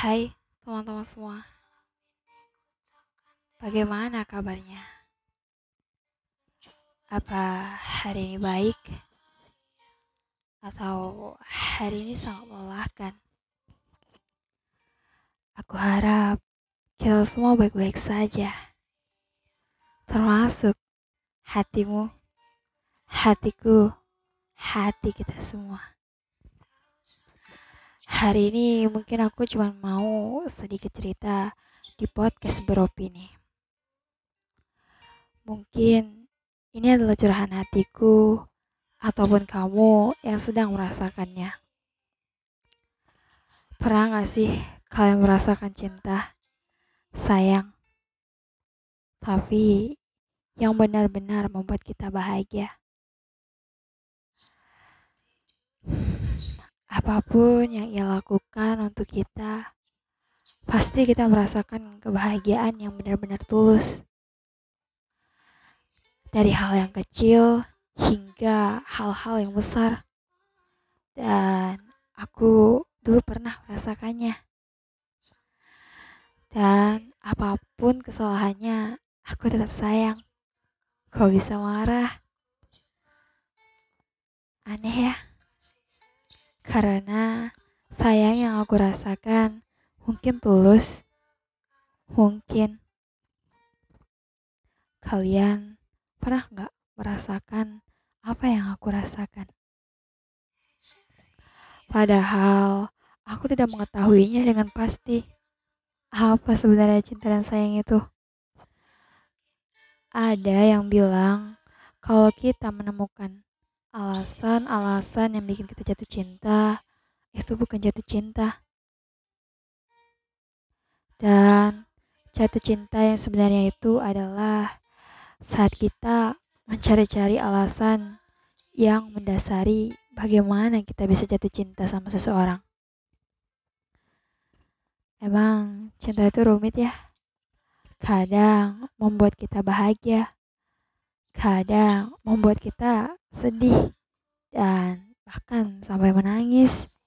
Hai teman-teman semua, bagaimana kabarnya? Apa hari ini baik? Atau hari ini sangat melelahkan? Aku harap kita semua baik-baik saja, termasuk hatimu, hatiku, hati kita semua. Hari ini mungkin aku cuma mau sedikit cerita di podcast beropini. Mungkin ini adalah curahan hatiku ataupun kamu yang sedang merasakannya. Pernah gak sih kalian merasakan cinta, sayang, tapi yang benar-benar membuat kita bahagia? Apa pun yang ia lakukan untuk kita, pasti kita merasakan kebahagiaan yang benar-benar tulus. Dari hal yang kecil hingga hal-hal yang besar. Dan aku dulu pernah merasakannya. Dan apa pun kesalahannya, aku tetap sayang. Kau bisa marah? Aneh ya? Karena sayang yang aku rasakan mungkin tulus, mungkin kalian pernah nggak merasakan apa yang aku rasakan? Padahal aku tidak mengetahuinya dengan pasti. Apa sebenarnya cinta dan sayang itu? Ada yang bilang kalau kita menemukan alasan-alasan yang bikin kita jatuh cinta itu bukan jatuh cinta. Dan jatuh cinta yang sebenarnya itu adalah saat kita mencari-cari alasan yang mendasari bagaimana kita bisa jatuh cinta sama seseorang. Emang cinta itu rumit ya? Kadang membuat kita bahagia, kadang membuat kita sedih, dan bahkan sampai menangis.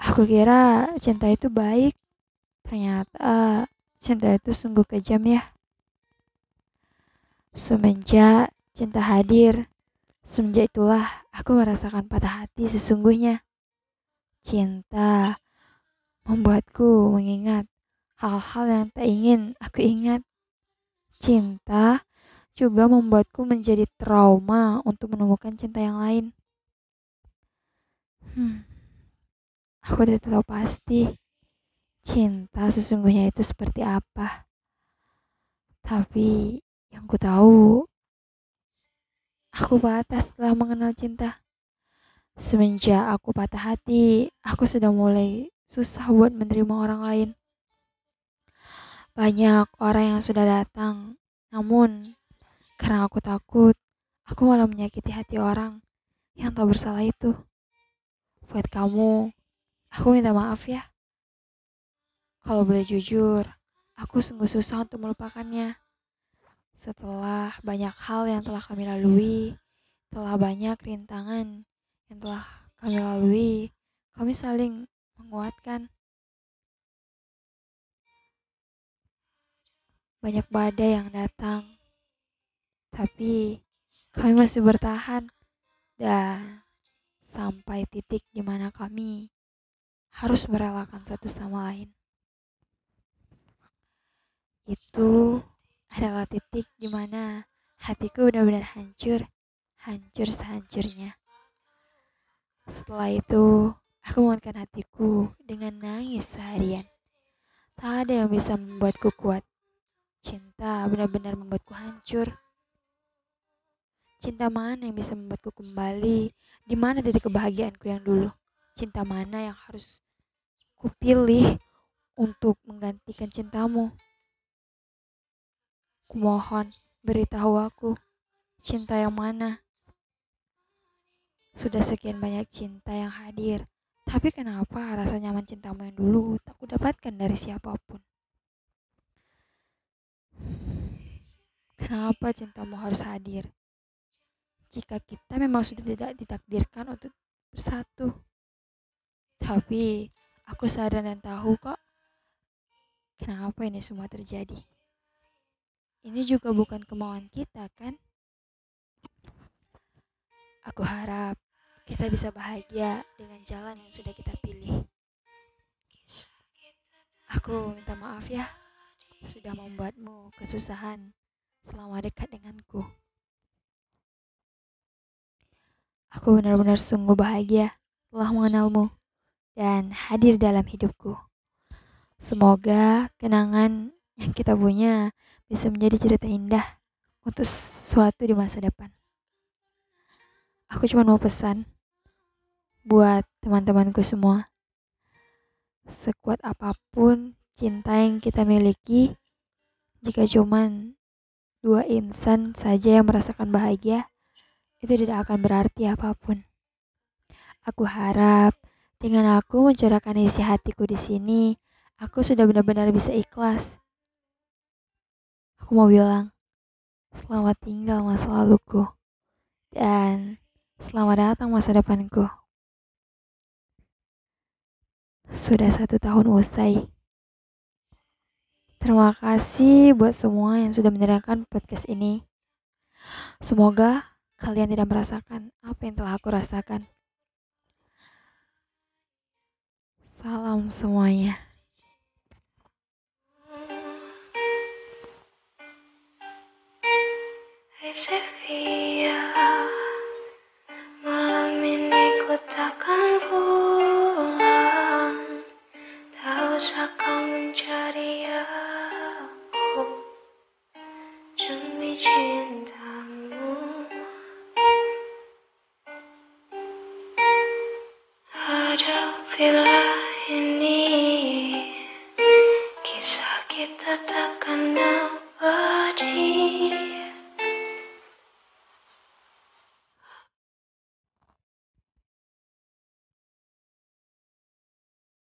Aku kira cinta itu baik, ternyata cinta itu sungguh kejam ya. Semenjak cinta hadir, semenjak itulah aku merasakan patah hati sesungguhnya. Cinta membuatku mengingat hal-hal yang tak ingin aku ingat. Cinta juga membuatku menjadi trauma untuk menemukan cinta yang lain. Hmm, aku tidak tahu pasti cinta sesungguhnya itu seperti apa. Tapi yang ku tahu, aku patah setelah mengenal cinta. Semenjak aku patah hati, aku sudah mulai susah buat menerima orang lain. Banyak orang yang sudah datang, namun karena aku takut, aku malah menyakiti hati orang yang tak bersalah itu. Buat kamu, aku minta maaf ya. Kalau boleh jujur, aku sungguh susah untuk melupakannya. Setelah banyak hal yang telah kami lalui, telah banyak rintangan yang telah kami lalui, kami saling menguatkan. Banyak badai yang datang, tapi kami masih bertahan dan sampai titik di mana kami harus merelakan satu sama lain. Itu adalah titik di mana hatiku benar-benar hancur, hancur sehancurnya. Setelah itu, aku menguatkan hatiku dengan nangis seharian. Tak ada yang bisa membuatku kuat. Cinta benar-benar membuatku hancur. Cinta mana yang bisa membuatku kembali? Di mana titik kebahagiaanku yang dulu? Cinta mana yang harus kupilih untuk menggantikan cintamu? Kumohon, beritahu aku, cinta yang mana? Sudah sekian banyak cinta yang hadir, tapi kenapa rasa nyaman cintamu yang dulu tak kudapatkan dari siapa pun? Kenapa cintamu harus hadir? Jika kita memang sudah tidak ditakdirkan untuk bersatu. Tapi Aku sadar dan tahu kok kenapa ini semua terjadi. Ini juga bukan kemauan kita, kan? Aku harap kita bisa bahagia dengan jalan yang sudah kita pilih. Aku minta maaf ya, sudah membuatmu kesusahan selama dekat denganku. Aku benar-benar sungguh bahagia telah mengenalmu dan hadir dalam hidupku. Semoga kenangan yang kita punya bisa menjadi cerita indah untuk suatu di masa depan. Aku cuma mau pesan buat teman-temanku semua. Sekuat apa pun cinta yang kita miliki, jika cuman dua insan saja yang merasakan bahagia, itu tidak akan berarti apa pun. Aku harap dengan aku mencurahkan isi hatiku di sini, aku sudah benar-benar bisa ikhlas. Aku mau bilang, selamat tinggal masa laluku. Dan selamat datang masa depanku. Sudah satu tahun usai. Terima kasih buat semua yang sudah mendengarkan podcast ini. Semoga kalian tidak merasakan apa yang telah aku rasakan. Salam semuanya.